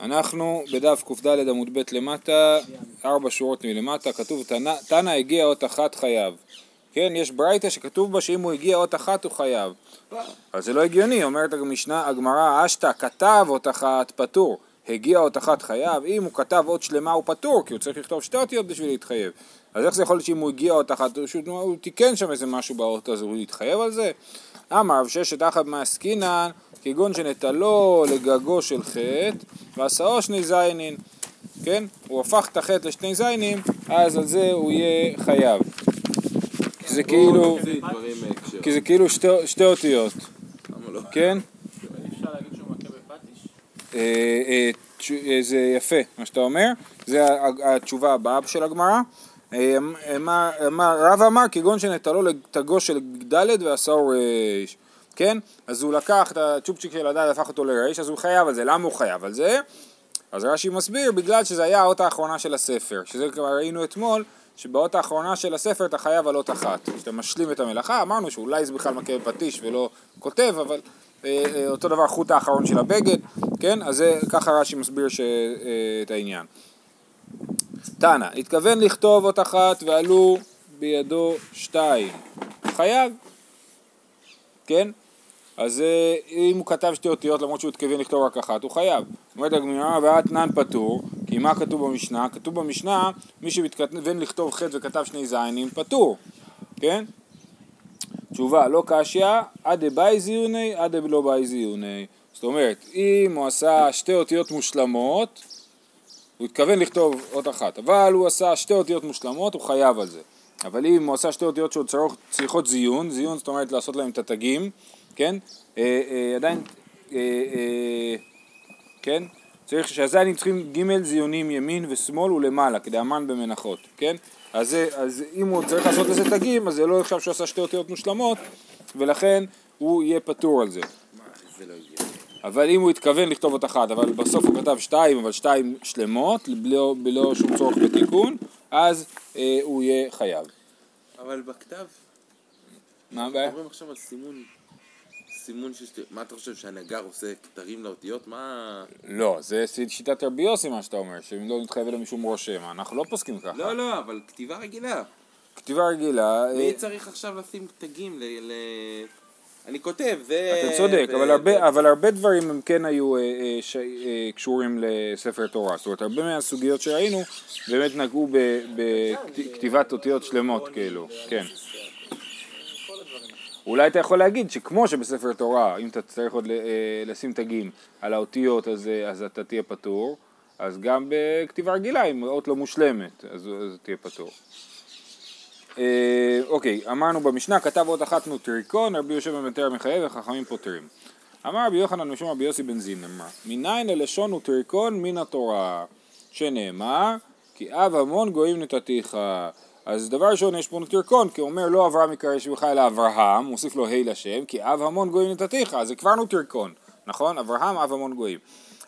אנחנו בדף קד עמוד ב' למטה, ארבע שורות מלמטה, כתוב תנא הגיע אות אחת חייב. כן, יש ברייתא שכתוב בה שאם הוא הגיע אות אחת הוא חייב. אז זה לא הגיוני, אומרת המשנה, הגמרא, אשתא כתב אות אחת פטור. הגיע אות אחת חייב, אם הוא כתב אות שלמה הוא פטור, כי הוא צריך לכתוב שתי אותיות בשביל להתחייב. אז איך זה יכול להיות שאם הוא הגיע אות אחת, הוא, תיקן שם איזה משהו באות הזה, הוא יתחייב על זה? אמר רב ששת אחת מעסקינן, כגון שנטלו לגגו של חטא, ועשאו שני זיינין, כן? הוא הפך את החטא לשני זיינים, אז על זה הוא יהיה חייב. כי זה כאילו, כי זה כאילו שתי, שתי אותיות, כן? אה, אה, זה יפה מה שאתה אומר, זה התשובה הבאה של הגמרא. רב אמר כגון שנטלו לתגו של ד' ועשהו ריש, כן? אז הוא לקח את הצ'ופצ'יק של הד' והפך אותו לריש, אז הוא חייב על זה. למה הוא חייב על זה? אז רש"י מסביר, בגלל שזה היה האות האחרונה של הספר, שזה כבר ראינו אתמול, שבאות האחרונה של הספר אתה חייב על אות אחת. כשאתה משלים את המלאכה, אמרנו שאולי זה בכלל מכה בפטיש ולא כותב, אבל אה, אה, אותו דבר חוט האחרון של הבגד, כן? אז זה, ככה רש"י מסביר ש, אה, את העניין. תנא, התכוון לכתוב אות אחת ועלו בידו שתיים. חייב, כן? אז אה, אם הוא כתב שתי אותיות למרות שהוא התכוון לכתוב רק אחת, הוא חייב. אומרת הגמירה ואתנן פטור, כי מה כתוב במשנה? כתוב במשנה, מי שמתכוון לכתוב חטא וכתב שני זיינים, פטור, כן? תשובה, לא קשיא, עד דבאי זיוני, עד דלא באי זיוני. זאת אומרת, אם הוא עשה שתי אותיות מושלמות, הוא התכוון לכתוב אות אחת, אבל הוא עשה שתי אותיות מושלמות, הוא חייב על זה. אבל אם הוא עשה שתי אותיות שעוד צריכות זיון, זיון זאת אומרת לעשות להם את התגים, כן? אה, אה, עדיין, אה, כן? צריך שהזיינים צריכים ג' זיונים ימין ושמאל ולמעלה, כדאמן במנחות, כן? אז, אז אם הוא צריך לעשות לזה תגים, אז זה לא נחשב שהוא עשה שתי אותיות מושלמות, ולכן הוא יהיה פטור על זה. אבל אם הוא התכוון לכתוב אות אחת, אבל בסוף הוא כתב שתיים, אבל שתיים שלמות, בלא, בלא שום צורך בתיקון, אז אה, הוא יהיה חייב. אבל בכתב... מה הבעיה? מדברים עכשיו על סימון, סימון של... מה אתה חושב, שהנגר עושה כתרים לאותיות? מה... לא, זה שיטת רבי יוסי מה שאתה אומר, שאם לא נתחייב אלא משום רושם, אנחנו לא פוסקים ככה. לא, לא, אבל כתיבה רגילה. כתיבה רגילה... מי אה, צריך עכשיו לשים תגים ל... ל... אני כותב, זה... אתה צודק, ו- אבל הרבה, אבל הרבה דברים הם כן היו אה, אה, ש, אה, קשורים לספר תורה. זאת אומרת, הרבה מהסוגיות שראינו באמת נגעו בכתיבת אותיות שלמות, כאילו, כן. אולי אתה יכול להגיד שכמו שבספר תורה, אם אתה צריך עוד אה, לשים תגים על האותיות, אז, אה, אז אתה תהיה פטור, אז גם בכתיבה רגילה, אם אות לא מושלמת, אז, אז תהיה פטור. אה, אוקיי, אמרנו במשנה, כתב אות אחת נוטריקון, רבי יושב תרא מחייב וחכמים פוטרים. אמר רבי יוחנן משום רבי יוסי בן זימרא, מניין ללשון נוטריקון מן התורה, שנאמר, כי אב המון גויים נתתיך. אז דבר ראשון יש פה נוטריקון, כי הוא אומר לא אברם יקרא שמך אלא אברהם, מוסיף לו ה' לשם, כי אב המון גויים נתתיך, אז זה כבר נוטריקון, נכון? אברהם אב המון גויים.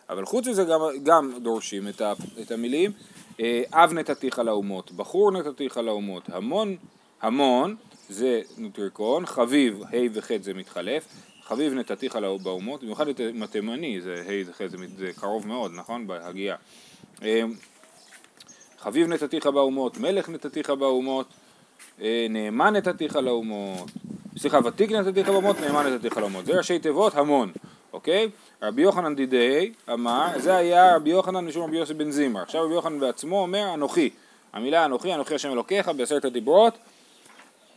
אבל חוץ מזה גם, גם דורשים את, ה, את המילים אה, אב נתתיך לאומות, בחור נתתיך לאומות, המון, המון זה נוטריקון, חביב, ה' וח' זה מתחלף, חביב נתתיך באומות, במיוחד עם התימני, זה ה' וח' זה, זה קרוב מאוד, נכון? בהגייה. חביב נתתיך באומות, מלך נתתיך באומות, אה, נאמן נתתיך לאומות, סליחה, ותיק נתתיך באומות, נאמן נתתיך לאומות, זה ראשי תיבות המון, אוקיי? רבי יוחנן דידי אמר, זה היה רבי יוחנן משום רבי יוסי בן זימר. עכשיו רבי יוחנן בעצמו אומר אנוכי. המילה אנוכי, אנוכי השם אלוקיך בעשרת הדיברות,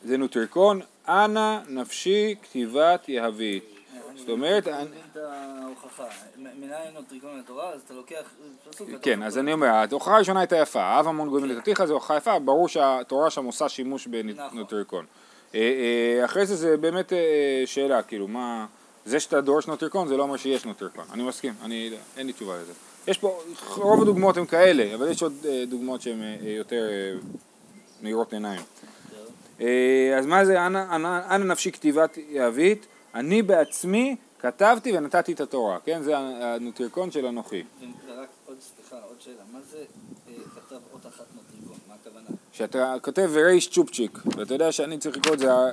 זה נוטריקון, אנא נפשי כתיבת יהבית. זאת אומרת, את ההוכחה. מנין נוטריקון לתורה, אז אתה לוקח פסוק כן, אז אני אומר, ההוכחה הראשונה הייתה יפה, אב המון גויים לתתיך, זו הוכחה יפה, ברור שהתורה שם עושה שימוש נכון. בנוטריקון. אה, אה, אחרי זה זה באמת אה, שאלה, כאילו, מה... זה שאתה דורש נוטריקון זה לא אומר שיש נוטריקון, אני מסכים, אני, אין לי תשובה לזה. יש פה, רוב הדוגמאות הן כאלה, אבל יש עוד דוגמאות שהן יותר מאירות עיניים. אז מה זה אנא נפשי כתיבת יהבית? אני בעצמי כתבתי ונתתי את התורה, כן? זה הנוטריקון של אנוכי. רק עוד, סליחה, עוד שאלה. מה זה אה, כתב אות אחת נוטריקון? מה הכוונה? שאתה כותב ריש צ'ופצ'יק, ואתה יודע שאני צריך לקרוא את זה ר-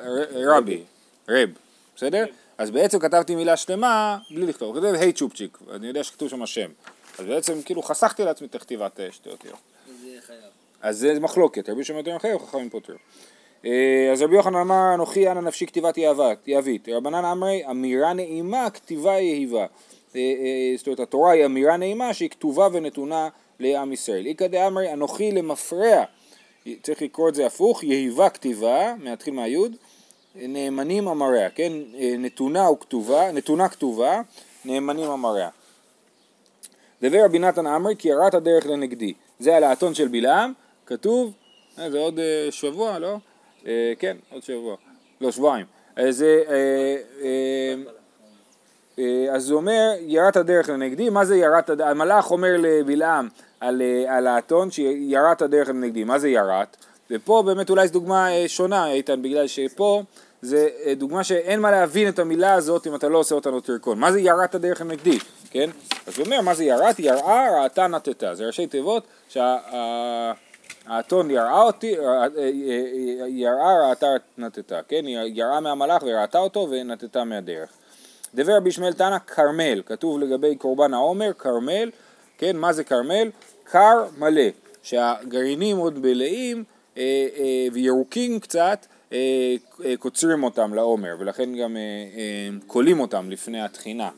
רבי, רב, בסדר? אז בעצם כתבתי מילה שלמה בלי לכתוב, כותב היי צ'ופצ'יק, ואני יודע שכתוב שם השם. אז בעצם כאילו חסכתי לעצמי את הכתיבת אה, שתי אותיות. אז זה מחלוקת, רבי שמעון יותר מחייב, חכמים פוטר. אה, אז רבי יוחנן אמר, אנוכי אנא נפשי כתיבת יהבית. רבנן אמרי, אמירה נעימה, כתיבה יהיבה. אה, אה, זאת אומרת, התורה היא אמירה נעימה שהיא כתובה ונתונה לעם ישראל. איכא דאמרי, אנוכי למפרע. צריך לקרוא את זה הפוך, יהיבה כתיבה, להתחיל מהיוד, נאמנים אמריה, כן? נתונה וכתובה, נתונה כתובה, נאמנים אמריה. דבר רבי נתן אמרי כי יראת הדרך לנגדי. זה על האתון של בלעם, כתוב, זה עוד שבוע, לא? אה, כן, עוד שבוע. לא, שבועיים. אז אה, אה, אז הוא אומר, יראת הדרך לנגדי, מה זה הדרך? המלאך אומר לבלעם על, האתון שיראת הדרך לנגדי, מה זה יראת? ופה באמת אולי זו דוגמה שונה, איתן, בגלל שפה זה דוגמה שאין מה להבין את המילה הזאת אם אתה לא עושה אותה נוטריקון. מה זה יראת הדרך לנגדי, כן? אז הוא אומר, מה זה יראת? יראה, ראתה, נטתה. זה ראשי תיבות שהאתון יראה אותי, אה, אה, אה, יראה, ראתה, נטתה, כן? יראה מהמלאך וראתה אותו ונטתה מהדרך. דבר רבי ישמעאל תנא כרמל, כתוב לגבי קורבן העומר, כרמל, כן, מה זה כרמל? קר מלא, שהגרעינים עוד מלאים וירוקים קצת, קוצרים אותם לעומר, ולכן גם כולים אותם לפני התחינה.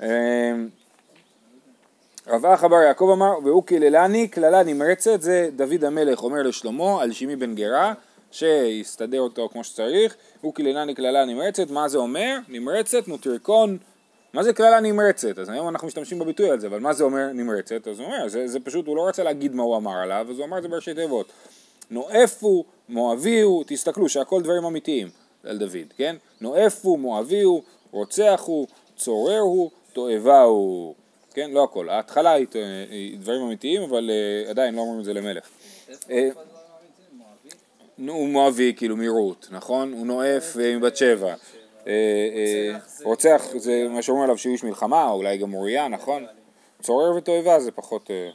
אה, רב אחא בר יעקב אמר, והוא קיללני קללה נמרצת, זה דוד המלך אומר לשלמה על שמעי בן גרה, שיסתדר אותו כמו שצריך, הוא קיללני קללה נמרצת, מה זה אומר? נמרצת, נוטריקון, מה זה קללה נמרצת? אז היום אנחנו משתמשים בביטוי על זה, אבל מה זה אומר נמרצת? אז הוא אומר, זה, זה פשוט, הוא לא רצה להגיד מה הוא אמר עליו, אז הוא אמר את זה בראשי תיבות. נואפו, מואביהו, תסתכלו שהכל דברים אמיתיים על דוד, כן? נואפו, מואביהו, רוצחו, צוררו, תועבהו. כן, לא הכל. ההתחלה היא, היא דברים אמיתיים, אבל uh, עדיין לא אומרים את זה למלך. אה, הוא מואבי, כאילו מרות, נכון? הוא נואף אה, מבת שבע. אה, אה, רוצח זה מה שאומר עליו שהוא איש מלחמה, או אולי גם אוריה, נכון? צורר ותועבה זה פחות... אה.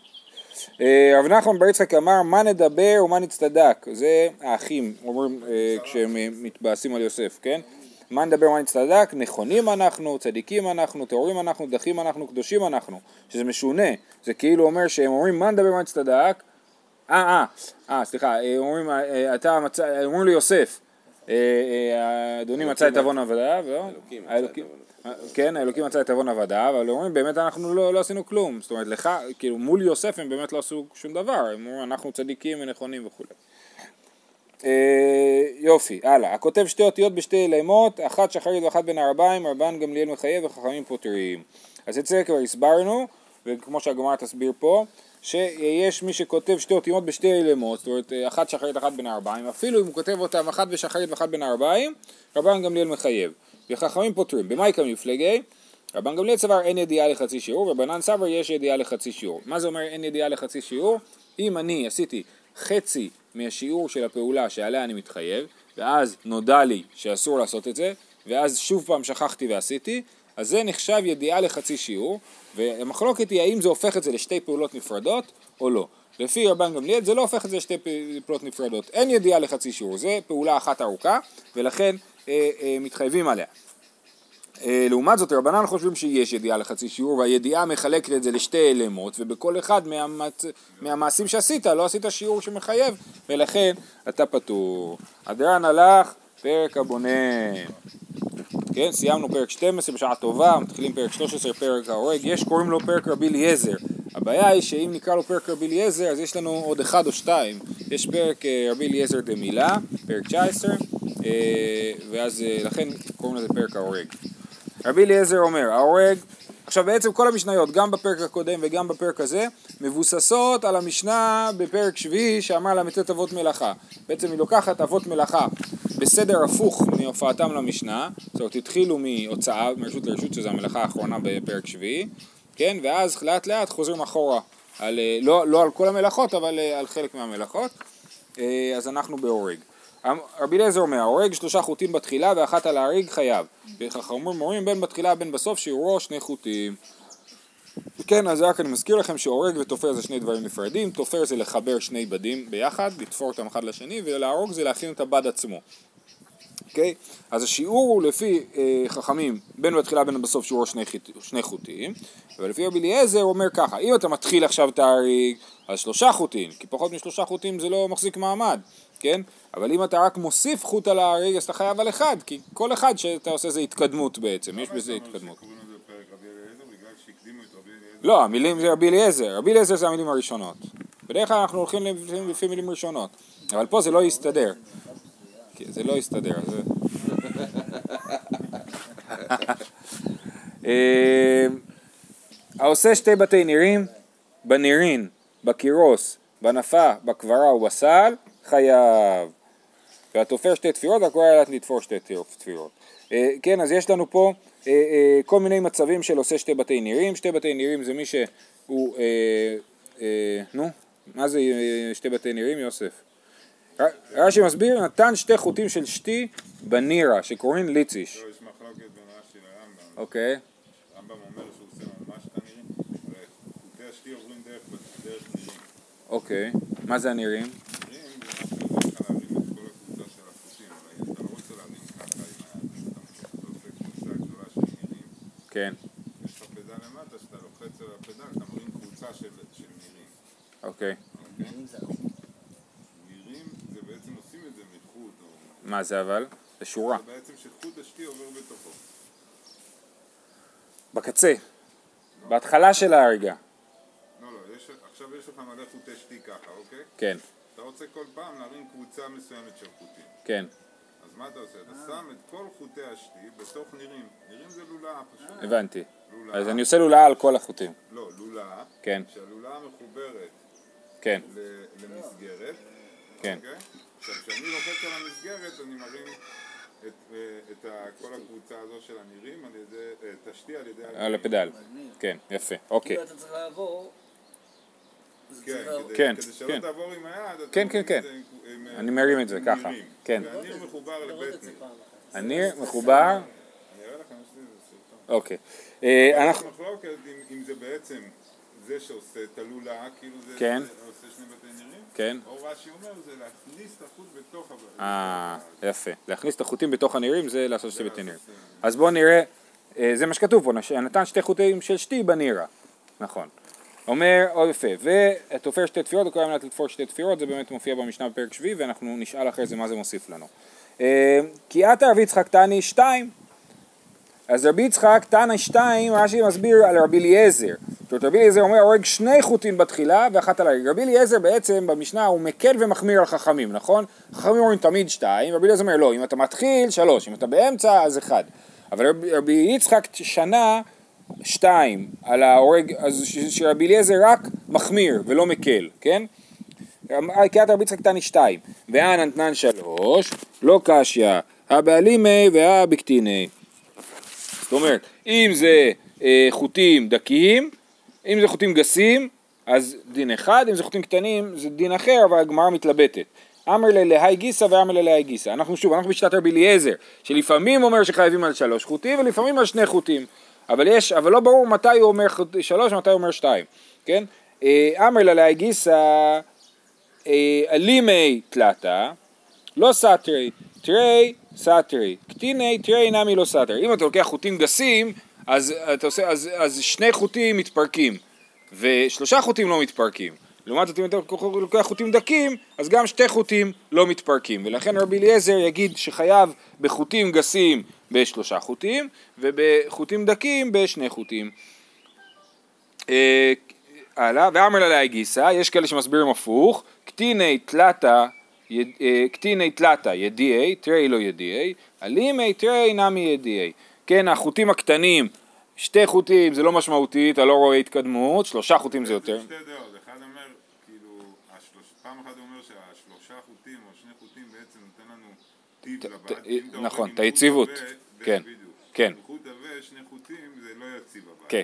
אה, רב נחמן בר יצחק אמר, מה נדבר ומה נצטדק? זה האחים אומרים אה, כשהם אה, מתבאסים על יוסף, כן? מה נדבר ומה נצטדק? נכונים אנחנו, צדיקים אנחנו, טהורים אנחנו, דחים אנחנו, קדושים אנחנו, שזה משונה, זה כאילו אומר שהם אומרים מה נדבר ומה נצטדק? אה, אה, אה, סליחה, אה, אומרים, אה, אתה מצא, אומרים ליוסף, אה, אה, אדוני מצא את עוון עבדיו, כן, האלוקים מצא את עוון עבדיו, אבל אומרים באמת אנחנו לא, לא עשינו כלום, זאת אומרת לך, כאילו מול יוסף הם באמת לא עשו שום דבר, הם אומרים אנחנו צדיקים ונכונים וכולי. אה, יופי, הלאה, הכותב שתי אותיות בשתי אלימות, אחת שחרית ואחת בין הערביים, רבן גמליאל מחייב וחכמים פותרים. אז את זה כבר הסברנו, וכמו שהגמרא תסביר פה, שיש מי שכותב שתי אותיות בשתי אלימות, זאת אומרת אחת שחרית אחת בין הערביים, אפילו אם הוא כותב אותם אחת בשחרית ואחת בין הערביים, רבן גמליאל מחייב. וחכמים פותרים. במאי כמפלגי? רבן גמליאל סבר אין ידיעה לחצי שיעור, רבנן סבר יש ידיעה לחצי שיעור. מה זה אומר אין ידיעה לחצי שיעור? אם אני עשיתי חצי מהשיעור של הפעולה שעליה אני מתחייב, ואז נודע לי שאסור לעשות את זה, ואז שוב פעם שכחתי ועשיתי, אז זה נחשב ידיעה לחצי שיעור, והמחלוקת היא האם זה הופך את זה לשתי פעולות נפרדות או לא. לפי רבן גמליאל זה לא הופך את זה לשתי פעולות נפרדות. אין ידיעה לחצי שיעור, זה פעולה אחת ארוכה, ולכן אה, אה, מתחייבים עליה. אה, לעומת זאת רבנן חושבים שיש ידיעה לחצי שיעור והידיעה מחלקת את זה לשתי אלמות ובכל אחד מהמצ... מהמעשים שעשית לא עשית שיעור שמחייב ולכן אתה פטור. הדרן הלך פרק הבונה כן, סיימנו פרק 12 בשעה טובה, מתחילים פרק 13 פרק ההורג, יש קוראים לו פרק רבי אליעזר. הבעיה היא שאם נקרא לו פרק רבי אליעזר אז יש לנו עוד אחד או שתיים. יש פרק אה, רבי אליעזר דמילה, פרק 19, אה, ואז לכן קוראים לזה פרק ההורג. רבי אליעזר אומר, ההורג, עכשיו בעצם כל המשניות, גם בפרק הקודם וגם בפרק הזה, מבוססות על המשנה בפרק שביעי שאמר ל"ט אבות מלאכה. בעצם היא לוקחת אבות מלאכה בסדר הפוך מהופעתם למשנה, זאת אומרת התחילו מהוצאה, מרשות לרשות, שזו המלאכה האחרונה בפרק שביעי, כן, ואז לאט לאט חוזרים אחורה, על, אה, לא, לא על כל המלאכות, אבל אה, על חלק מהמלאכות, אה, אז אנחנו בהורג. רבי אליעזר אומר, ההורג שלושה חוטים בתחילה ואחת על ההריג חייב. וחכמים אומרים בין בתחילה בין בסוף שיעורו שני חוטים. כן, אז רק אני מזכיר לכם שהורג ותופר זה שני דברים נפרדים, תופר זה לחבר שני בדים ביחד, לתפור אותם אחד לשני, ולהרוג זה להכין את הבד עצמו. אוקיי? אז השיעור הוא לפי אה, חכמים, בין בתחילה בין בסוף שיעור שני, שני חוטים, אבל לפי רבי אליעזר הוא אומר ככה, אם אתה מתחיל עכשיו את האריג, אז שלושה חוטים, כי פחות משלושה חוטים זה לא מחזיק מעמד, כן? אבל אם אתה רק מוסיף חוט על האריג, אז אתה חייב על אחד, כי כל אחד שאתה עושה זה התקדמות בעצם, יש בזה התקדמות. לא, המילים זה רבי אליעזר, רבי אליעזר זה המילים הראשונות. בדרך כלל אנחנו הולכים לפי, מילים ראשונות, אבל פה זה לא יסתדר. זה לא יסתדר. זה... אה, העושה שתי בתי נירים, בנירין, בקירוס, בנפה, בקברה ובסל, חייב. והתופר שתי תפירות, הקורא ילת לתפור שתי תפירות. אה, כן, אז יש לנו פה אה, אה, כל מיני מצבים של עושה שתי בתי נירים. שתי בתי נירים זה מי שהוא, נו, מה זה שתי בתי נירים, יוסף? רש"י מסביר, נתן שתי חוטים של שתי בנירה, שקוראים ליציש. לא, יש מחלוקת בין רש"י לרמב"ם. אוקיי, הרמב"ם אומר שהוא עושה ממש תנירים, וחוטי השתי עוברים דרך נירים. אוקיי. מה זה הנירים? נירים זה מה שנותן לך להרים את כל הקבוצה של החוטים, אבל אתה לא רוצה להרים ככה עם היד, אתה אתה עושה קבוצה גדולה של נירים. כן, יש לך פדל למטה, שאתה לוחץ על הפדל, אתה מרים קבוצה של של נירים. אוקיי. אם זה החוק. נירים זה בעצם עושים את זה מחוט, או... מה זה אבל? זה שורה. זה בעצם שחוט השתי עובר בתוכו. בקצה. בהתחלה של ההריגה. לא, לא, יש, עכשיו יש לך מלא חוטי שתי ככה, אוקיי? כן, אתה רוצה כל פעם להרים קבוצה מסוימת של חוטים. כן, מה אתה עושה? אתה שם את כל חוטי השתי בתוך נירים. נירים זה לולאה פשוט. הבנתי. לולאה. אז אני עושה לולאה על כל החוטים. לא, לולאה. כן, שהלולאה מחוברת כן, ל- למסגרת. כן. אוקיי? עכשיו, כשאני לוחץ על המסגרת, אני מרים את, אה, את כל הקבוצה הזו של הנירים על ידי, אה, את השתי על ידי... על הפדל. כן, יפה, אוקיי. כאילו אתה צריך לעבור... כן, כן, כדי שלא כן. תעבור עם היד, אתה כן, כן, עם- עם, אה, אני מרים את זה ככה. נירים. כן. והניר מחובר אחת. הניר מחובר, אני אראה לכם, יש לי איזה סרטון. אוקיי. אה, אנחנו, מחלוקת אם, זה בעצם זה שעושה את הלולאה, כאילו זה, כן. זה עושה שני בתי נירים, כן. או רש"י אומר זה להכניס את החוט בתוך הבית. אה, יפה. להכניס את החוטים בתוך הנירים זה לעשות שתי בתי נירים. לעשות, אז בואו נראה, אה, זה מה שכתוב פה, נתן שתי חוטים של שתי בנירה. נכון. אומר, או יפה, ותופר שתי תפירות, וקוראים לה לתפור שתי תפירות, זה באמת מופיע במשנה בפרק שביעי, ואנחנו נשאל אחרי זה מה זה מוסיף לנו. אה, כי עתה רבי יצחק תני שתיים. אז רבי יצחק תנא שתיים, רש"י מסביר על רבי אליעזר. זאת אומרת, רבי אליעזר אומר, הורג שני חוטים בתחילה ואחת על הרגל. רבי אליעזר בעצם במשנה הוא מקל ומחמיר על חכמים, נכון? חכמים אומרים תמיד שתיים, רבי אליעזר אומר לא, אם אתה מתחיל, שלוש, אם אתה באמצע, אז אחד. אבל רבי יצחק שנה שתיים על ההורג, אז שרבי אליעזר רק מחמיר ולא מקל, כן? קריאת רבי יצחק תני שתיים, והא נתנן שלוש, לא קשיא, הבעלימי והא בקטיני. זאת אומרת, אם זה אה, חוטים דקים, אם זה חוטים גסים, אז דין אחד, אם זה חוטים קטנים, זה דין אחר, אבל הגמרא מתלבטת. אמר ללהי גיסא ואמר ללהי גיסא. אנחנו שוב, אנחנו בשיטת רבי אליעזר, שלפעמים אומר שחייבים על שלוש חוטים, ולפעמים על שני חוטים. אבל יש, אבל לא ברור מתי הוא אומר שלוש ומתי הוא אומר שתיים, כן? אה, אמר ללהי גיסא, אה, אלימי תלתה, לא סתרי, תרי סתרי, קטיני תרי נמי לא סתרי. אם אתה לוקח חוטים גסים, אז, עושה, אז, אז שני חוטים מתפרקים, ושלושה חוטים לא מתפרקים. לעומת זאת אם אתה לוקח חוטים דקים, אז גם שתי חוטים לא מתפרקים. ולכן רבי אליעזר יגיד שחייב בחוטים גסים בשלושה חוטים, ובחוטים דקים בשני חוטים. אה, הלאה, ואמר לה להגיסה, יש כאלה שמסבירים הפוך, קטיני תלתה, אה, קטיני תלתה ידיעי, תרי לא ידיעי, אלימי תרי נמי ידיעי. כן, החוטים הקטנים, שתי חוטים זה לא משמעותי, אתה לא רואה התקדמות, שלושה חוטים זה יותר. שתי דעות, אחד אומר, כאילו, השלוש, פעם אחת הוא אומר שהשלושה חוטים או שני חוטים בעצם נותן לנו טיב ת- לבד. ת- אם אתה נכון, את היציבות. עבה, זה כן. כן. חוט עבה, שני חוטים, זה לא יציב הבד. כן, אם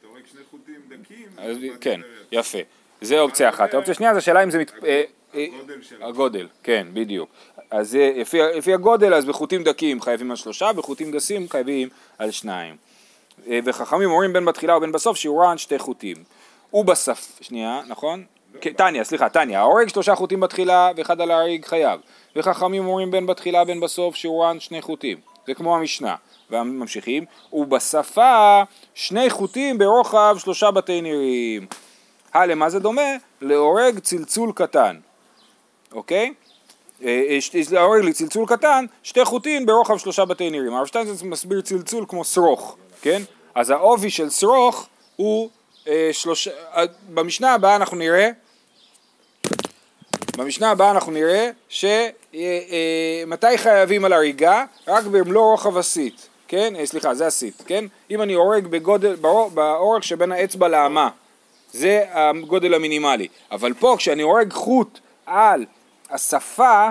אתה הורג שני חוטים דקים, כן. יפה. זה אופציה אחת. האופציה השנייה זה השאלה אם זה... מת- אה, אה, הגודל של... הגודל, כן, בדיוק. אז זה, לפי, הגודל, אז בחוטים דקים חייבים על שלושה, בחוטים גסים חייבים על שניים. אה, וחכמים אומרים בין בתחילה ובין בסוף שיעורן שתי חוטים. ובסף, שנייה, נכון? כן, טניה, סליחה, טניה, ההורג שלושה חוטים בתחילה ואחד על ההריג חייב. וחכמים אומרים בין בתחילה בין בסוף שיעורן שני חוטים. זה כמו המשנה. וממשיכים, ובשפה שני חוטים ברוחב שלושה בתי נירים. אה, למה זה דומה? להורג צלצול קטן, אוקיי? אה, אה, להורג לצלצול קטן, שתי חוטים ברוחב שלושה בתי נירים. הרב שטיינזרץ מסביר צלצול כמו שרוך, כן? אז העובי של שרוך הוא אה, שלושה, אה, במשנה הבאה אנחנו נראה במשנה הבאה אנחנו נראה שמתי חייבים על הריגה? רק במלוא רוחב הסיט, כן? אה, סליחה, זה הסיט, כן? אם אני הורג בגודל, באור- באורך שבין האצבע לאמה, זה הגודל המינימלי. אבל פה כשאני הורג חוט על השפה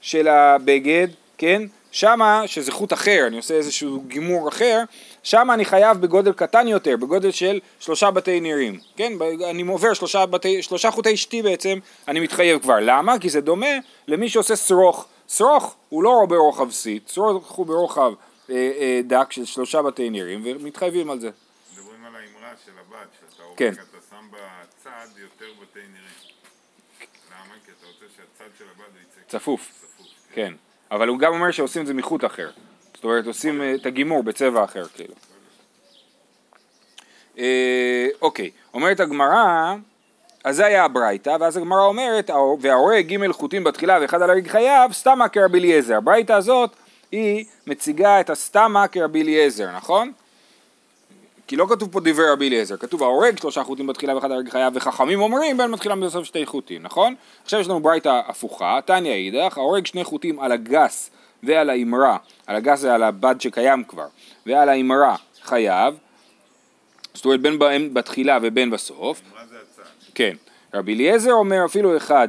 של הבגד, כן? שמה, שזה חוט אחר, אני עושה איזשהו גימור אחר, שמה אני חייב בגודל קטן יותר, בגודל של שלושה בתי נירים, כן? אני עובר שלושה, בתי, שלושה חוטי שתי בעצם, אני מתחייב כבר. למה? כי זה דומה למי שעושה שרוך. שרוך הוא לא ברוחב סיט, שרוך הוא ברוחב אה, אה, דק של שלושה בתי נירים, ומתחייבים על זה. מדברים על האמרה של הבת, שאתה הורג, כן. אתה שם בצד יותר בתי נירים. למה? כי אתה רוצה שהצד של הבת יצא צפוף. צפוף. כן, אבל הוא גם אומר שעושים את זה מחוט אחר. זאת אומרת, עושים אה, את הגימור בצבע אחר, כאילו. אה, אוקיי, אומרת הגמרא, אז זה היה הברייתא, ואז הגמרא אומרת, "ההור- וההורג ג' חוטים בתחילה ואחד על הריג חייב, סתמה כרבי אליעזר. הברייתא הזאת, היא מציגה את הסתמה כרבי אליעזר, נכון? כי לא כתוב פה דברי רבי אליעזר, כתוב ההורג שלושה חוטים בתחילה ואחד הרגע חייב וחכמים אומרים בין מתחילה בסוף שתי חוטים, נכון? עכשיו יש לנו ברייתא הפוכה, תניא אידך, ההורג שני חוטים על הגס ועל האמרה, על הגס זה על הבד שקיים כבר, ועל האמרה חייב, זאת אומרת בין בתחילה ובין בסוף, זה? כן, רבי אליעזר אומר אפילו אחד.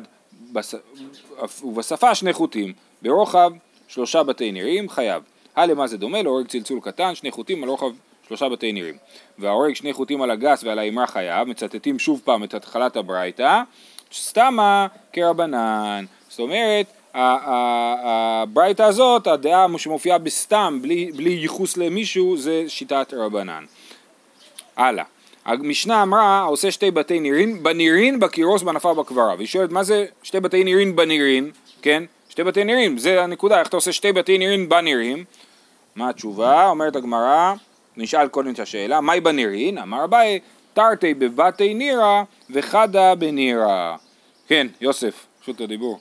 ובשפה שני חוטים, ברוחב שלושה בתי נירים חייב. הלמה זה דומה להורג צלצול קטן, שני חוטים על רוחב שלושה בתי נירים. וההורג שני חוטים על הגס ועל האמרה חייב, מצטטים שוב פעם את התחלת הברייתא, סתמה כרבנן. זאת אומרת, הברייתא הזאת, הדעה שמופיעה בסתם, בלי, בלי ייחוס למישהו, זה שיטת רבנן. הלאה. המשנה אמרה, עושה שתי בתי נירין, בנירין, בקירוס, בנפה, בקברה. והיא שואלת, מה זה שתי בתי נירין בנירין? כן? שתי בתי נירין, זה הנקודה, איך אתה עושה שתי בתי נירין בנירין? מה התשובה? אומרת הגמרא, נשאל קודם את השאלה, מהי בנירין? אמר אביי, תרתי בבתי נירא וחדה בנירא. כן, יוסף, רשות הדיבור.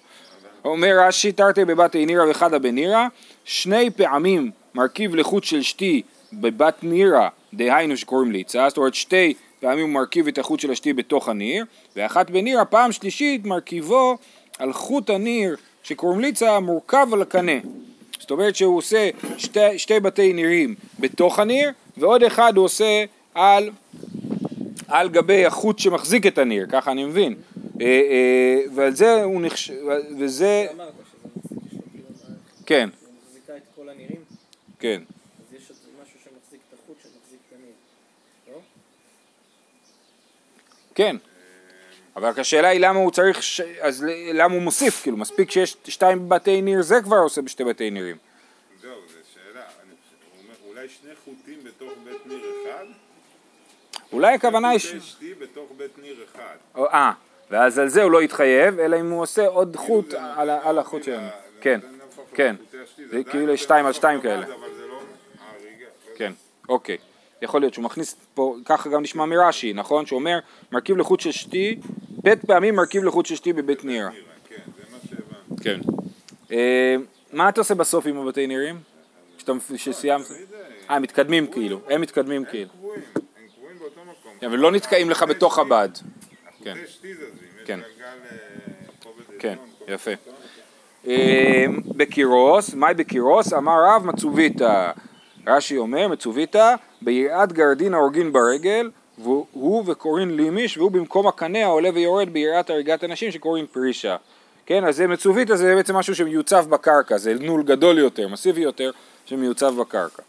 אומר רש"י, תרתי בבתי נירא וחדה בנירא, שני פעמים מרכיב לחוט של שתי בבת נירא, דהיינו שקוראים ליצה, זאת אומרת שתי פעמים הוא מרכיב את החוט של השתי בתוך הניר, ואחת בנירא, פעם שלישית מרכיבו על חוט הניר שקוראים ליצה מורכב על הקנה. זאת אומרת שהוא עושה שתי, שתי בתי נירים בתוך הניר, ועוד אחד הוא עושה על, על גבי החוט שמחזיק את הניר, ככה אני מבין. אה, אה, ועל זה הוא נחש... וזה... כאילו, כן, היא מחזיקה את כל הנירים, כן. אז יש עוד משהו שמחזיק את החוט שמחזיק את הניר, לא? כן. אבל השאלה היא למה הוא צריך, ש... אז למה הוא מוסיף, כאילו מספיק שיש שתיים בתי ניר, זה כבר עושה בשתי בתי נירים. זהו, זו שאלה. אני חושב- אולי שני חוטים בתוך בית ניר אחד? אולי הכוונה היא... ש- חוטי שתי בתוך בית ניר אחד. אה, ואז על זה הוא לא יתחייב, אלא אם הוא עושה עוד חוט זה על החוט שלנו. כן, כן. זה כאילו שתיים על שתיים כאלה. לא כן, אוקיי. יכול להיות שהוא מכניס פה, ככה גם נשמע מרש"י, נכון? שהוא אומר, מרכיב לחוט של שתי, בית פעמים מרכיב לחוט של שתי בבית נירה. כן, זה מה שהבנתי. כן. אה, מה אתה עושה בסוף עם הבתי נירים? כשסיימת? זה- אה, הם מתקדמים כאילו, הם מתקדמים כאילו. הם קבועים, הם קבועים באותו מקום. כן, אבל לא נתקעים לך בתוך הבד. כן. כן. אה, כן, יפה. אה, בקירוס, מהי בקירוס? אמר רב מצוביתא. רש"י אומר, מצוביתא, ביראת גרדין ההורגין ברגל, והוא וקוראים לימיש, והוא במקום הקנה העולה ויורד ביראת הריגת אנשים שקוראים פרישה. כן, אז זה מצוביתא זה בעצם משהו שמיוצב בקרקע, זה נול גדול יותר, מסיבי יותר, שמיוצב בקרקע.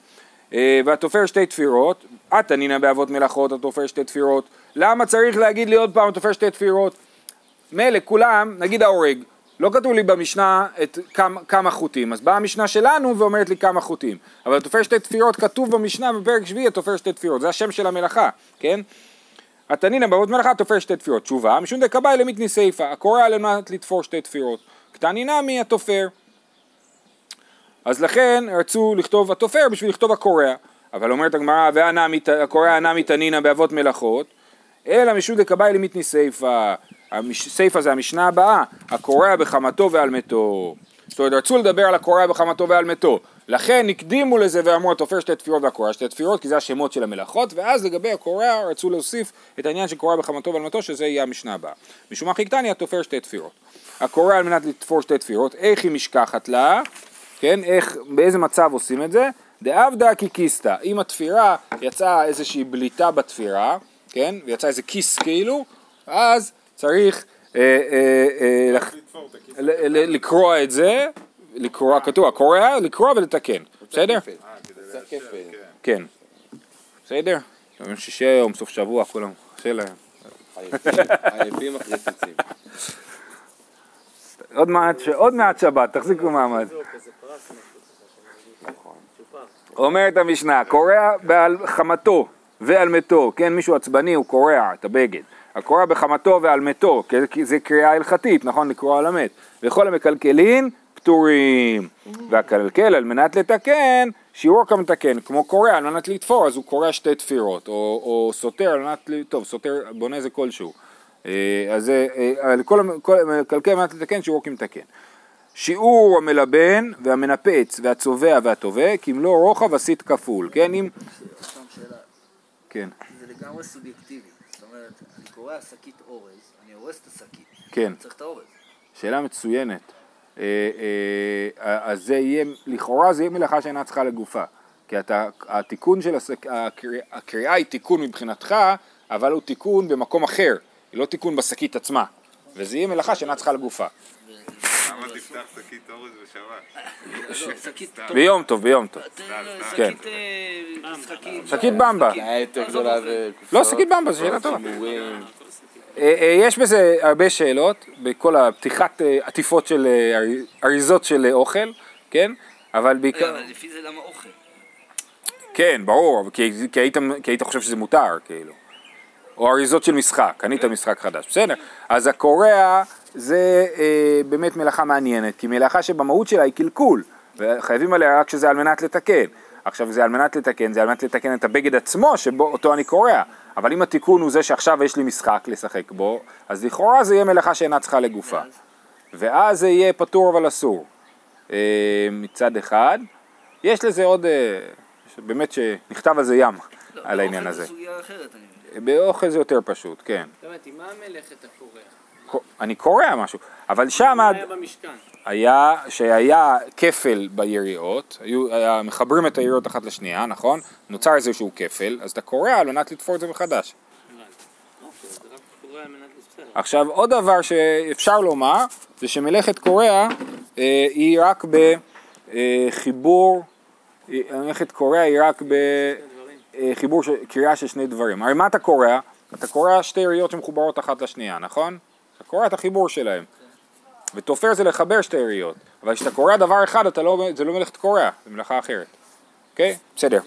אה, והתופר שתי תפירות, את תנינא באבות מלאכות, התופר שתי תפירות. למה צריך להגיד לי עוד פעם התופר שתי תפירות? מילא כולם, נגיד ההורג, לא כתוב לי במשנה את כמה, כמה חוטים, אז באה המשנה שלנו ואומרת לי כמה חוטים, אבל התופר שתי תפירות כתוב במשנה בפרק שביעי התופר שתי תפירות, זה השם של המלאכה, כן? התנינא בעבוד מלאכה תופר שתי תפירות. תשובה, משום דקבאי למיתני סיפא, הקורא על לתפור שתי תפירות. קטני נמי התופר. אז לכן רצו לכתוב התופר בשביל לכתוב הקורע. אבל אומרת הגמרא, והנמי- הקורע הנמי תנינא באבות מלאכות, אלא משום דקבאי למיתני סיפא. סיפא זה המשנה הבאה, הקורע בחמתו ועל מתו. זאת אומרת, רצו לדבר על הקורע בחמתו ועל מתו. לכן הקדימו לזה ואמרו התופר שתי תפירות והקורע שתי תפירות, כי זה השמות של המלאכות, ואז לגבי הקורע רצו להוסיף את העניין של קורע בחמתו ועל מתו, שזה יהיה המשנה הבאה. משום מה חיכתני התופר שתי תפירות. הקורע על מנת לתפור שתי תפירות, איך היא משכחת לה, כן, איך, באיזה מצב עושים את זה? דאבדא קיקיסתא, אם התפירה יצאה איזושהי בליטה בתפירה, כן, ויצא איזה כיס כאילו, אז צריך אה, אה, אה, לקרוע את זה, לקרוע, כתוב הקורע, לקרוע ולתקן, בסדר? כן. כן. בסדר? יום שישי היום, סוף שבוע, כולם, קשה להם. עייפים- עייפים אחרי ציצים. עוד מעט, ש- עוד מעט שבת, תחזיקו מעמד. אומרת המשנה, קורע בעל חמתו ועל מתו, כן, מישהו עצבני הוא קורע את הבגד. הקורע בחמתו ועל מתו, כי זה- קריאה הלכתית, נכון? לקרוע על המת. וכל המקלקלין פטורים. והקלקל על מנת לתקן, שיעור כמתקן, כמו קורע על מנת לתפור, אז הוא קורע שתי תפירות, או, או סותר על מנת, טוב, סותר, בונה זה כלשהו. אה, אז זה, אה, כל המ- כל המקלקל על מנת לתקן, שיעור כמתקן. שיעור המלבן והמנפץ והצובע והטובע, כמלוא רוחב הסית כפול, כן? אם... כן, זה לגמרי סובייקטיבי. זאת אומרת, אני קורא שקית אורז, אני הורס את השקית. כן. אני צריך את האורז. שאלה מצוינת. אה, אה, אז זה יהיה, לכאורה זה יהיה מלאכה שאינה צריכה לגופה. כי אתה, התיקון של השק, הקריאה, הקריאה היא תיקון מבחינתך, אבל הוא תיקון במקום אחר, היא לא תיקון בשקית עצמה. וזה יהיה מלאכה שאינה צריכה לגופה. למה תפתח שקית אורז בשבת? לא. ביום טוב, ביום טוב. כן. שקית אה. שקית במבה. לא שקית במבה, זו שאלה טובה. אה, אה, יש בזה הרבה שאלות, בכל הפתיחת עטיפות של ארי- אריזות של אוכל, כן? אבל בעיקר... אבל לפי זה למה אוכל? כן, ברור, אבל כי, כי, היית, כי היית חושב שזה מותר, כאילו. או אריזות של משחק, קנית משחק חדש, בסדר. אז הקורע זה אה, באמת מלאכה מעניינת, כי מלאכה שבמהות שלה היא קלקול, וחייבים עליה רק שזה על מנת לתקן. עכשיו זה על מנת לתקן, זה על מנת לתקן את הבגד עצמו שבו אותו אני קורע. אבל אם התיקון הוא זה שעכשיו יש לי משחק לשחק בו, אז לכאורה זה יהיה מלאכה שאינה צריכה לגופה. ואז זה יהיה פטור אבל אסור. אה, מצד אחד. יש לזה עוד, אה, באמת שנכתב על זה ים, לא, על העניין הזה. זה סוגיה אחרת, אני מבין. באוכל זה יותר פשוט, כן. הבנתי, מה המלאכת הקורע? אני קורע משהו, אבל שם מה היה במשכן? היה, שהיה כפל ביריעות, היו, היה, מחברים את היריעות אחת לשנייה, נכון? נוצר איזשהו כפל, אז אתה קורע על מנת לתפור את זה מחדש. עכשיו עוד דבר שאפשר לומר זה שמלאכת קורע אה, היא רק בחיבור, מלאכת קורע היא רק בחיבור של קריאה של שני דברים. הרי מה אתה קורע? אתה קורע שתי יריות שמחוברות אחת לשנייה, נכון? אתה קורע את החיבור שלהם. ותופר זה לחבר שתי יריות. אבל כשאתה קורע דבר אחד לא, זה לא מלאכת קורע, זה מלאכה אחרת. אוקיי? בסדר.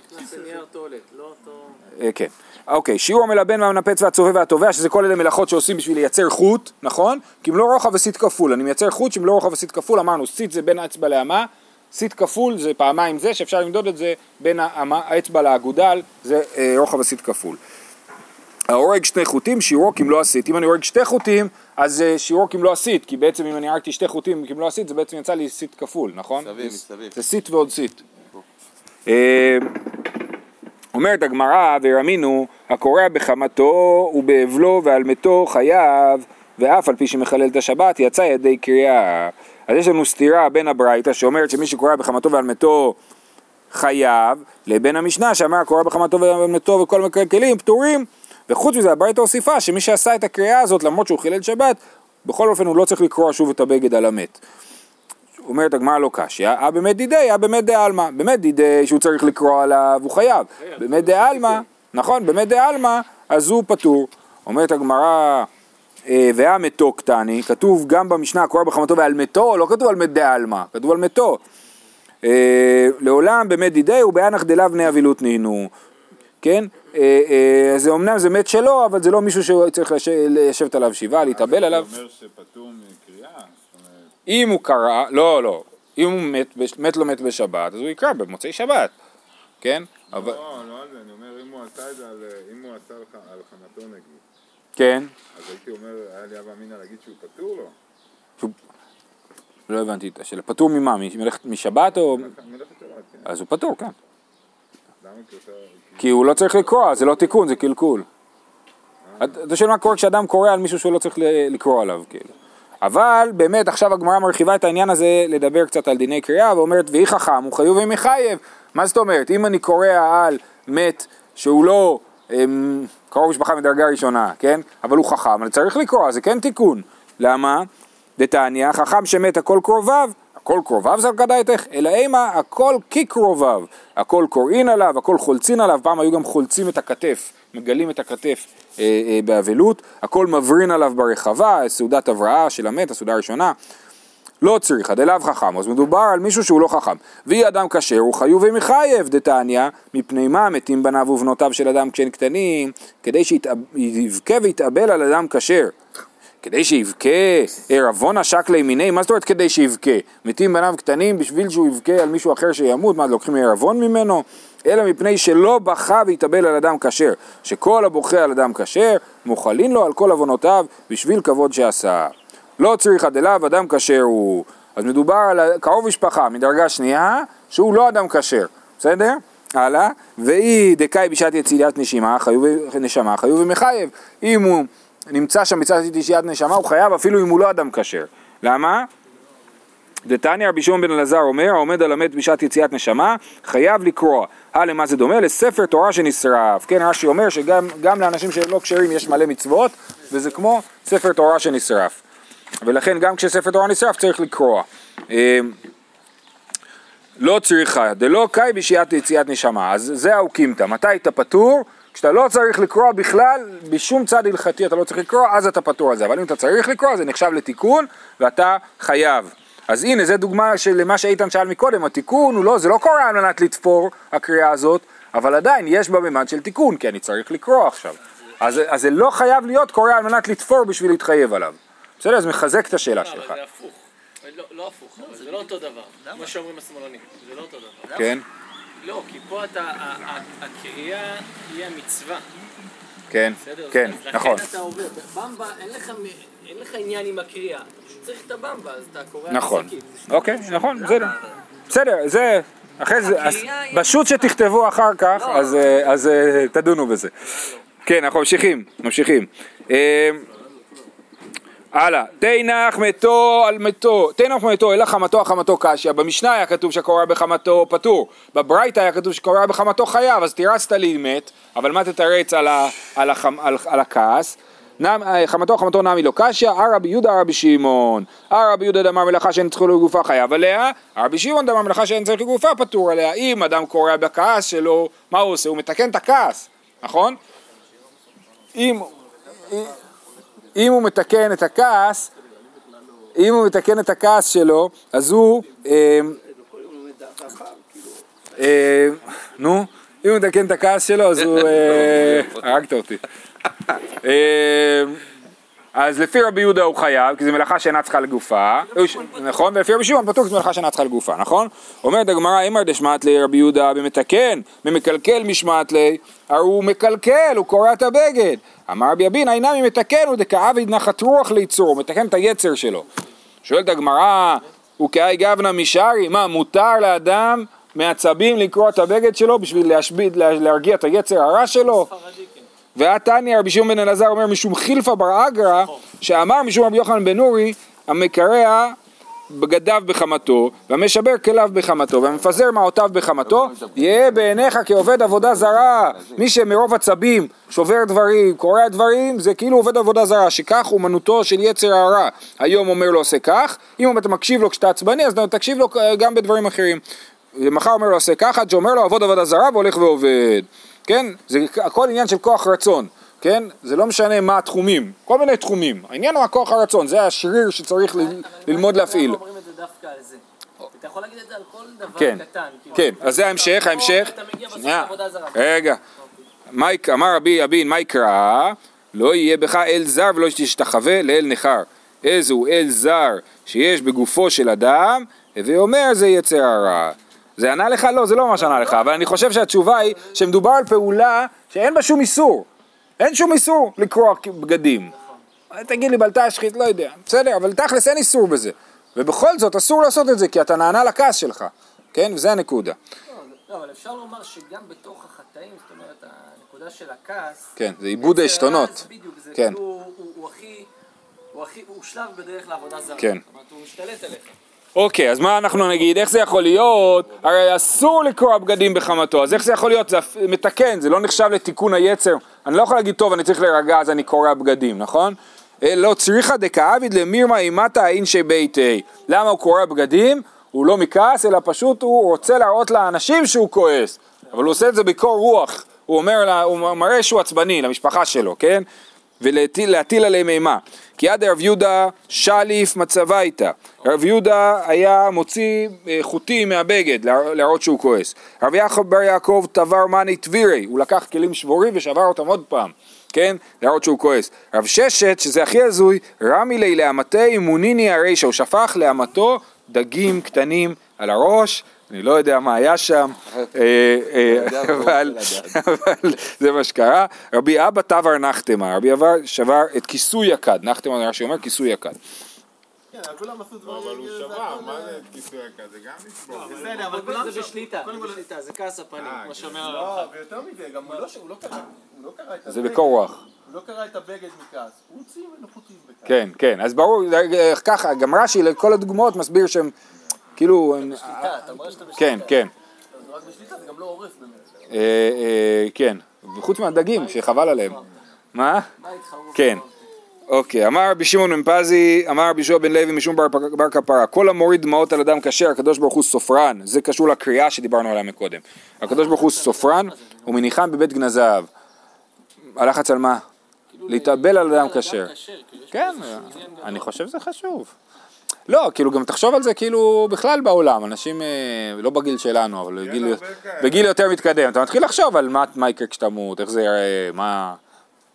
לא אותו... אה, כן. אוקיי, שיעור המלבן והמנפץ והצובע והתובע, שזה כל אלה מלאכות שעושים בשביל לייצר חוט, נכון? כמלוא רוחב הסיט כפול. אני מייצר חוט שמלוא רוחב הסיט כפול, אמרנו, סיט זה בין האצבע לאמה, סיט כפול זה פעמיים זה, שאפשר למדוד את זה בין האצבע לאגודל, זה אה, רוחב הסיט כפול. האורג שני חוטים, שיעורו כמלוא הסיט. אם אני אורג שתי חוטים, אז אה, שיעורו כמלוא הסיט, כי בעצם אם אני הרגתי שתי חוטים כמלוא הסיט, זה בעצם יצא לי סיט כפול, נכון? מסביב, זה- מסביב. זה סיט ועוד סיט. אה, אומרת הגמרא, ורמינהו, הקורע בחמתו ובאבלו ועל מתו חייב, ואף על פי שמחלל את השבת יצא ידי קריאה. אז יש לנו סתירה בין הברייתא שאומרת שמי שקורע בחמתו ועל מתו חייב, לבין המשנה שאמר הקורע בחמתו ועל מתו וכל מקלקלים פטורים, וחוץ מזה הברייתא הוסיפה שמי שעשה את הקריאה הזאת למרות שהוא חילל שבת, בכל אופן הוא לא צריך לקרוע שוב את הבגד על המת. אומרת הגמרא לא קשיא, אה באמת דידי, אה באמת דעלמא. באמת דידי שהוא צריך לקרוא עליו, הוא חייב. באמת דעלמא, נכון, באמת דעלמא, אז הוא פטור. אומרת הגמרא, אה, והיה מתו קטני, כתוב גם במשנה הקורא בחמתו ועל מתו, לא כתוב על מת דעלמא, כתוב על מתו. אה, לעולם באמת דידי ובאנח דלאו בני אבילות נינו. כן? אה, אה, זה אמנם זה מת שלו, אבל זה לא מישהו שצריך לש- לשבת עליו שבעה, להתאבל עליו. זה אומר שפטור מקריאה, אם הוא קרא, לא, לא, אם הוא מת, מת לא מת בשבת, אז הוא יקרא במוצאי שבת, כן? אבל, לא, לא על זה, אני אומר, אם הוא עשה את זה, על- אם הוא עשה לך על חמתו נגיד, כן, אז הייתי אומר, היה לי אבא אמינא להגיד שהוא פטור לו. לא הבנתי את השאלה, פטור ממה? מלאכת- משבת או... מלאכת שבת, כן. אז הוא פטור, כן. כי הוא לא צריך לקרוא, זה לא תיקון, זה קלקול. אתה שואל מה קורה כשאדם קורא על מישהו שהוא לא צריך ל- לקרוא עליו, כאילו. אבל באמת עכשיו הגמרא מרחיבה את העניין הזה לדבר קצת על דיני קריאה ואומרת ויהי חכם הוא חיוב ומחייב. מה זאת אומרת? אם אני קורא על מת שהוא לא אמ, קרוב משפחה מדרגה ראשונה, כן? אבל הוא חכם, אני צריך לקרוא, זה כן תיקון. למה? דתניא, חכם שמת הכל קרוביו, הכל קרוביו זה כדאיתך, אלא אימה הכל כקרוביו, הכל קוראין עליו, הכל חולצין עליו, פעם היו גם חולצים את הכתף, מגלים את הכתף אה, אה, באבלות, הכל מברין עליו ברחבה, סעודת הבראה של המת, הסעודה הראשונה, לא צריכה, דלאו חכם, אז מדובר על מישהו שהוא לא חכם. ואי אדם כשר הוא חיוב ומחייב דתניא, מפני מה מתים בניו ובנותיו של אדם כשהם קטנים, כדי שיבכה ויתאבל על אדם כשר. כדי שיבכה ערבון השק לימיני, מה זאת אומרת כדי שיבכה? מתים בניו קטנים בשביל שהוא יבכה על מישהו אחר שימות, מה לוקחים ערבון ממנו? אלא מפני שלא בכה והתאבל על אדם כשר, שכל הבוכה על אדם כשר, מוחלין לו על כל עוונותיו בשביל כבוד שעשה. לא צריכה דלאו אדם כשר הוא. אז מדובר על קרוב משפחה מדרגה שנייה, שהוא לא אדם כשר, בסדר? הלאה, ואי דקאי בשעת יציאת נשימה, חיוב, נשמה, חיוב ומחייב. אם הוא נמצא שם בצד יציאת נשמה, הוא חייב אפילו אם הוא לא אדם כשר. למה? דתניא רבי שמעון בן אלעזר אומר, העומד על המת בשעת יציאת נשמה, חייב לקרוא. אה, למה זה דומה? לספר תורה שנשרף. כן, רש"י אומר שגם גם לאנשים שלא כשרים יש מלא מצוות, וזה כמו ספר תורה שנשרף. ולכן גם כשספר תורה נשרף צריך לקרוא. אה, לא צריכה, דלא קאי בשעת יציאת נשמה. אז זה האוקימתא. מתי אתה פטור? כשאתה לא צריך לקרוא בכלל, בשום צד הלכתי אתה לא צריך לקרוא, אז אתה פטור על זה. אבל אם אתה צריך לקרוא, זה נחשב לתיקון, ואתה חייב. אז הנה, זה דוגמה של מה שאיתן שאל מקודם, התיקון הוא לא, זה לא קורה על מנת לתפור, הקריאה הזאת, אבל עדיין יש בה ממד של תיקון, כי אני צריך לקרוא עכשיו. אז, אז זה לא חייב להיות קורא על מנת לתפור בשביל להתחייב עליו. בסדר? אז מחזק את השאלה לא, שלך. זה הפוך. לא, לא הפוך, זה לא אותו דבר. כמו שאומרים השמאלנים, זה לא אותו דבר. כן? לא, כי פה אתה, הקריאה היא המצווה, כן, בסדר? כן, נכון. לכן אתה עובר, במבה אין לך אין לך עניין עם הקריאה, אתה פשוט צריך את הבמבה, אז אתה קורא... נכון. אוקיי, נכון, בסדר. בסדר, זה, אחרי זה, פשוט שתכתבו אחר כך, אז, אה, אז אה, תדונו בזה. כן, אנחנו ממשיכים, ממשיכים. אה, הלאה, תנח מתו על מתו, תנח מתו אלא חמתו החמתו קשיא, במשנה היה כתוב שקורא בחמתו פטור, בברייתא היה כתוב שקורא בחמתו חייב, אז תירצת לי מת, אבל מה תתרץ על, ה, על, החמ, על, על הכעס? נם, אה, חמתו חמתו נמי לא קשיא, אה רבי יהודה רבי שמעון, הא רבי יהודה דאמר מלאכה שאין צריכה לגופה חייב עליה, הא רבי שמעון דאמר מלאכה שאין צריכה לגופה פטור עליה, אם אדם קורע בכעס שלו, מה הוא עושה? הוא מתקן את הכעס, נכון? אם, אם הוא מתקן את הכעס, אם הוא מתקן את הכעס שלו, אז הוא, אה, אה, נו, אם הוא מתקן את הכעס שלו, אז הוא, אה, הרגת אותי. אז לפי רבי יהודה הוא חייב, כי זו מלאכה שאינה צריכה לגופה, נכון? ולפי רבי שמעון כי זו מלאכה שאינה צריכה לגופה, נכון? אומרת הגמרא, אמר דשמט לי רבי יהודה במתקן, במקלקל משמט לי, הרי הוא מקלקל, הוא קורע את הבגד. אמר רבי אבינה, אינם מתקן, הוא דכאביד נחת רוח ליצור, הוא מתקן את היצר שלו. שואלת הגמרא, הוא כאי גבנה משארי, מה, מותר לאדם מעצבים לקרוע את הבגד שלו בשביל להשביד, לה- להרגיע את היצר הרע שלו? והתניא רבי שמעון בן אלעזר אומר משום חילפה בר אגרא שאמר משום רבי יוחנן בן נורי המקרע בגדיו בחמתו והמשבר כליו בחמתו והמפזר מעותיו בחמתו יהיה בעיניך כעובד עבודה זרה. מי שמרוב עצבים שובר דברים קורע דברים זה כאילו עובד עבודה זרה שכך אומנותו של יצר הרע. היום אומר לו עושה כך. אם אתה מקשיב לו כשאתה עצבני אז תקשיב לו גם בדברים אחרים. מחר אומר לו עושה ככה עד שאומר לו עבוד עבודה זרה והולך ועובד. כן? זה הכל עניין של כוח רצון, כן? זה לא משנה מה התחומים, כל מיני תחומים. העניין הוא הכוח הרצון, זה השריר שצריך ללמוד להפעיל. אנחנו אומרים את זה דווקא על זה. אתה יכול להגיד את זה על כל דבר כן, קטן. כאילו. כן, אז זה ההמשך, ההמשך. אתה מגיע בסוף שנייה, לעבודה זרה. רגע. אמר רבי אבין, מה יקרא? לא יהיה בך אל זר ולא תשתחווה לאל נכר. איזהו אל זר שיש בגופו של אדם, הווי אומר זה יצר הרע. זה ענה לך? לא, זה לא ממש ענה לך, אבל אני חושב שהתשובה היא שמדובר על פעולה שאין בה שום איסור. אין שום איסור לקרוע בגדים. תגיד לי בלטה שחית, לא יודע. בסדר, אבל תכלס אין איסור בזה. ובכל זאת אסור לעשות את זה, כי אתה נענה לכעס שלך. כן? וזה הנקודה. לא, אבל אפשר לומר שגם בתוך החטאים, זאת אומרת, הנקודה של הכעס... כן, זה עיבוד העשתונות. זה בדיוק, זה כן. כאילו, הוא- הוא הוא הכי... הוא הכי, הוא שלב בדרך לעבודה זרה. כן. זאת אומרת, הוא משתלט עליך. אוקיי, אז מה אנחנו נגיד? איך זה יכול להיות? הרי אסור לקרוע בגדים בחמתו, אז איך זה יכול להיות? זה מתקן, זה לא נחשב לתיקון היצר. אני לא יכול להגיד, טוב, אני צריך להירגע, אז אני קורע בגדים, נכון? אה, לא צריכה דכעביד למירמה אימתא אינשי ביתי. למה הוא קורע בגדים? הוא לא מכעס, אלא פשוט הוא רוצה להראות לאנשים שהוא כועס. אבל הוא עושה את זה בקור רוח. הוא אומר, לה, הוא מראה שהוא עצבני למשפחה שלו, כן? ולהטיל להטיל עליהם אימה. כי עד רב יהודה שליף מצבה איתה. רב יהודה היה מוציא אה, חוטים מהבגד להר- להראות שהוא כועס. רב יעקב בר יעקב תבר מאני טבירי, הוא לקח כלים שבורים ושבר אותם עוד פעם, כן? להראות שהוא כועס. רב ששת, שזה הכי הזוי, רמי לי לאמתי מוניני הרישא, הוא שפך לאמתו דגים קטנים על הראש. אני לא יודע מה היה שם, אה, אה, אבל זה מה שקרה. רבי אבא תבר נחתמה, רבי אבא שבר את כיסוי הכד, נחתמה רש"י אומר כיסוי הכד. כן, כולם עשו דברים... אבל הוא זה שבר, מה אה, זה כיסוי הכזה? גם לשבור. בסדר, אבל זה כולם... זה בשליטה, זה זה כעס הפנים, כמו כן. שאומר הרב. לא, ויותר מזה, גם הוא לא לא קרא לא את זה רוח. הוא לא קרא את הבגד מכעס. הוא הוציא ממנו חוטים בכעס. כן, כן, אז ברור, ככה, גם רש"י לכל הדוגמאות מסביר שהם, כאילו, אתה אומר שאתה בשליטה. כן, כן, אז רק בשליטה זה גם לא הורס באמת. אה, אה, כן, וחוץ מהדגים שחבל עליהם. מה? כן. אוקיי, אמר רבי שמעון בן פזי, אמר רבי יהושע בן לוי משום בר, בר כפרה, כל המוריד דמעות על אדם כשר, הקדוש ברוך הוא סופרן, זה קשור לקריאה שדיברנו עליה מקודם. הקדוש ברוך הוא סופרן, ומניחם בבית גנזיו. הלחץ על מה? להתאבל על אדם כשר. כאילו, כן. אני חושב שזה חשוב. לא, כאילו גם תחשוב על זה כאילו בכלל בעולם, אנשים אה, לא בגיל שלנו, אבל בגיל, הרבה כאלה. בגיל יותר מתקדם, אתה מתחיל לחשוב על מה, מה יקרה כשאתה מות, איך זה ייראה, מה,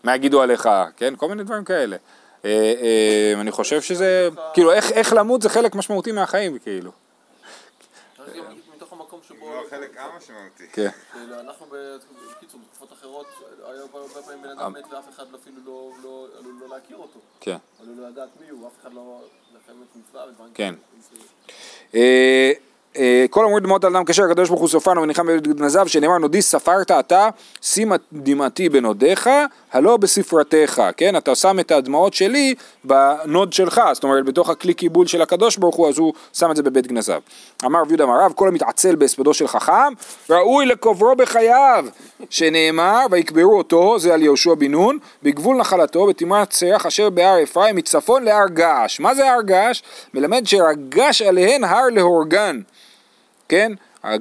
מה יגידו עליך, כן, כל מיני דברים כאלה. אה, אה, אני חושב שזה, כאילו איך, איך למות זה חלק משמעותי מהחיים, כאילו. מתוך המקום שבו... לא, חלק המשמעותי. כן. כאילו, אנחנו בקיצור, אחרות, הרבה פעמים בן אדם מת ואף אחד אפילו לא- לא עלול לא להכיר אותו. כן. עלול לא לדעת מי הוא, אף אחד לא... כן. אה, כל המוריד דמעות על אדם כשר, הקדוש ברוך הוא סופן ומניחם בבית גנזיו, שנאמר נודי ספרת אתה, שים דמעתי בנודיך, הלא בספרתך, כן? אתה שם את הדמעות שלי בנוד שלך, זאת אומרת בתוך הכלי קיבול של הקדוש ברוך הוא, אז הוא שם את זה בבית גנזיו. אמר רב יהודה אמר רב, כל המתעצל בהספדו של חכם, ראוי לקוברו בחייו, שנאמר, ויקברו אותו, זה על יהושע בן נון, בגבול נחלתו, בתמרת צרח אשר בהר אפרים, מצפון להר געש. מה זה הר געש? מלמד שרגש עליהן הר להורגן. כן? הר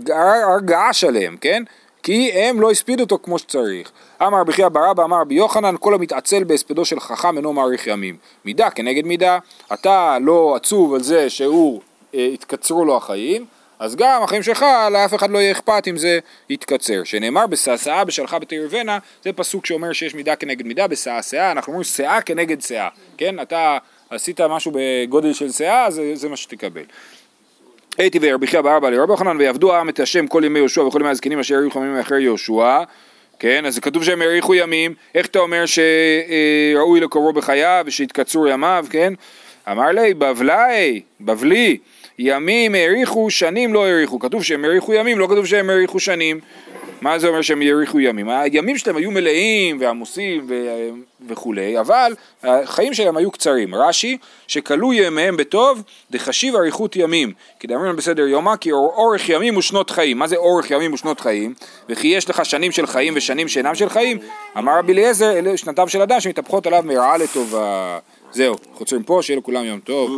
הר געש עליהם, כן? כי הם לא הספידו אותו כמו שצריך. אמר רבי חייא בר אבא אמר רבי יוחנן כל המתעצל בהספדו של חכם אינו מאריך ימים. מידה כנגד מידה. אתה לא עצוב על זה שהוא אה, התקצרו לו החיים, אז גם החיים שלך לאף אחד לא יהיה אכפת אם זה יתקצר. שנאמר בשעשעה בשלחה בתירבנה זה פסוק שאומר שיש מידה כנגד מידה בשעשעה אנחנו אומרים שאה כנגד שאה. כן? אתה עשית משהו בגודל של שאה זה, זה מה שתקבל. הייתי ורבי חייא בארבע לרבי יוחנן ויעבדו העם את השם כל ימי יהושע וכל ימי הזקנים אשר האריכו ימים אחרי יהושע כן, אז כתוב שהם האריכו ימים, איך אתה אומר שראוי לקרוא בחייו ושהתקצרו ימיו, כן? אמר לי, בבלי, בבלי, ימים האריכו, שנים לא האריכו, כתוב שהם האריכו ימים, לא כתוב שהם האריכו שנים. מה זה אומר שהם האריכו ימים? הימים שלהם היו מלאים ועמוסים ו- וכולי, אבל החיים שלהם היו קצרים. רש"י, שכלו ימיהם בטוב, דחשיב אריכות ימים. כי דאמרים בסדר יומא, כי אור- אורך ימים ושנות חיים. מה זה אורך ימים ושנות חיים? וכי יש לך שנים של חיים ושנים שאינם של חיים? אמר רבי אליעזר, אלה שנתיו של אדם שמתהפכות עליו מרעה לטובה. זהו, חוצרים פה, שיהיה לכולם יום טוב.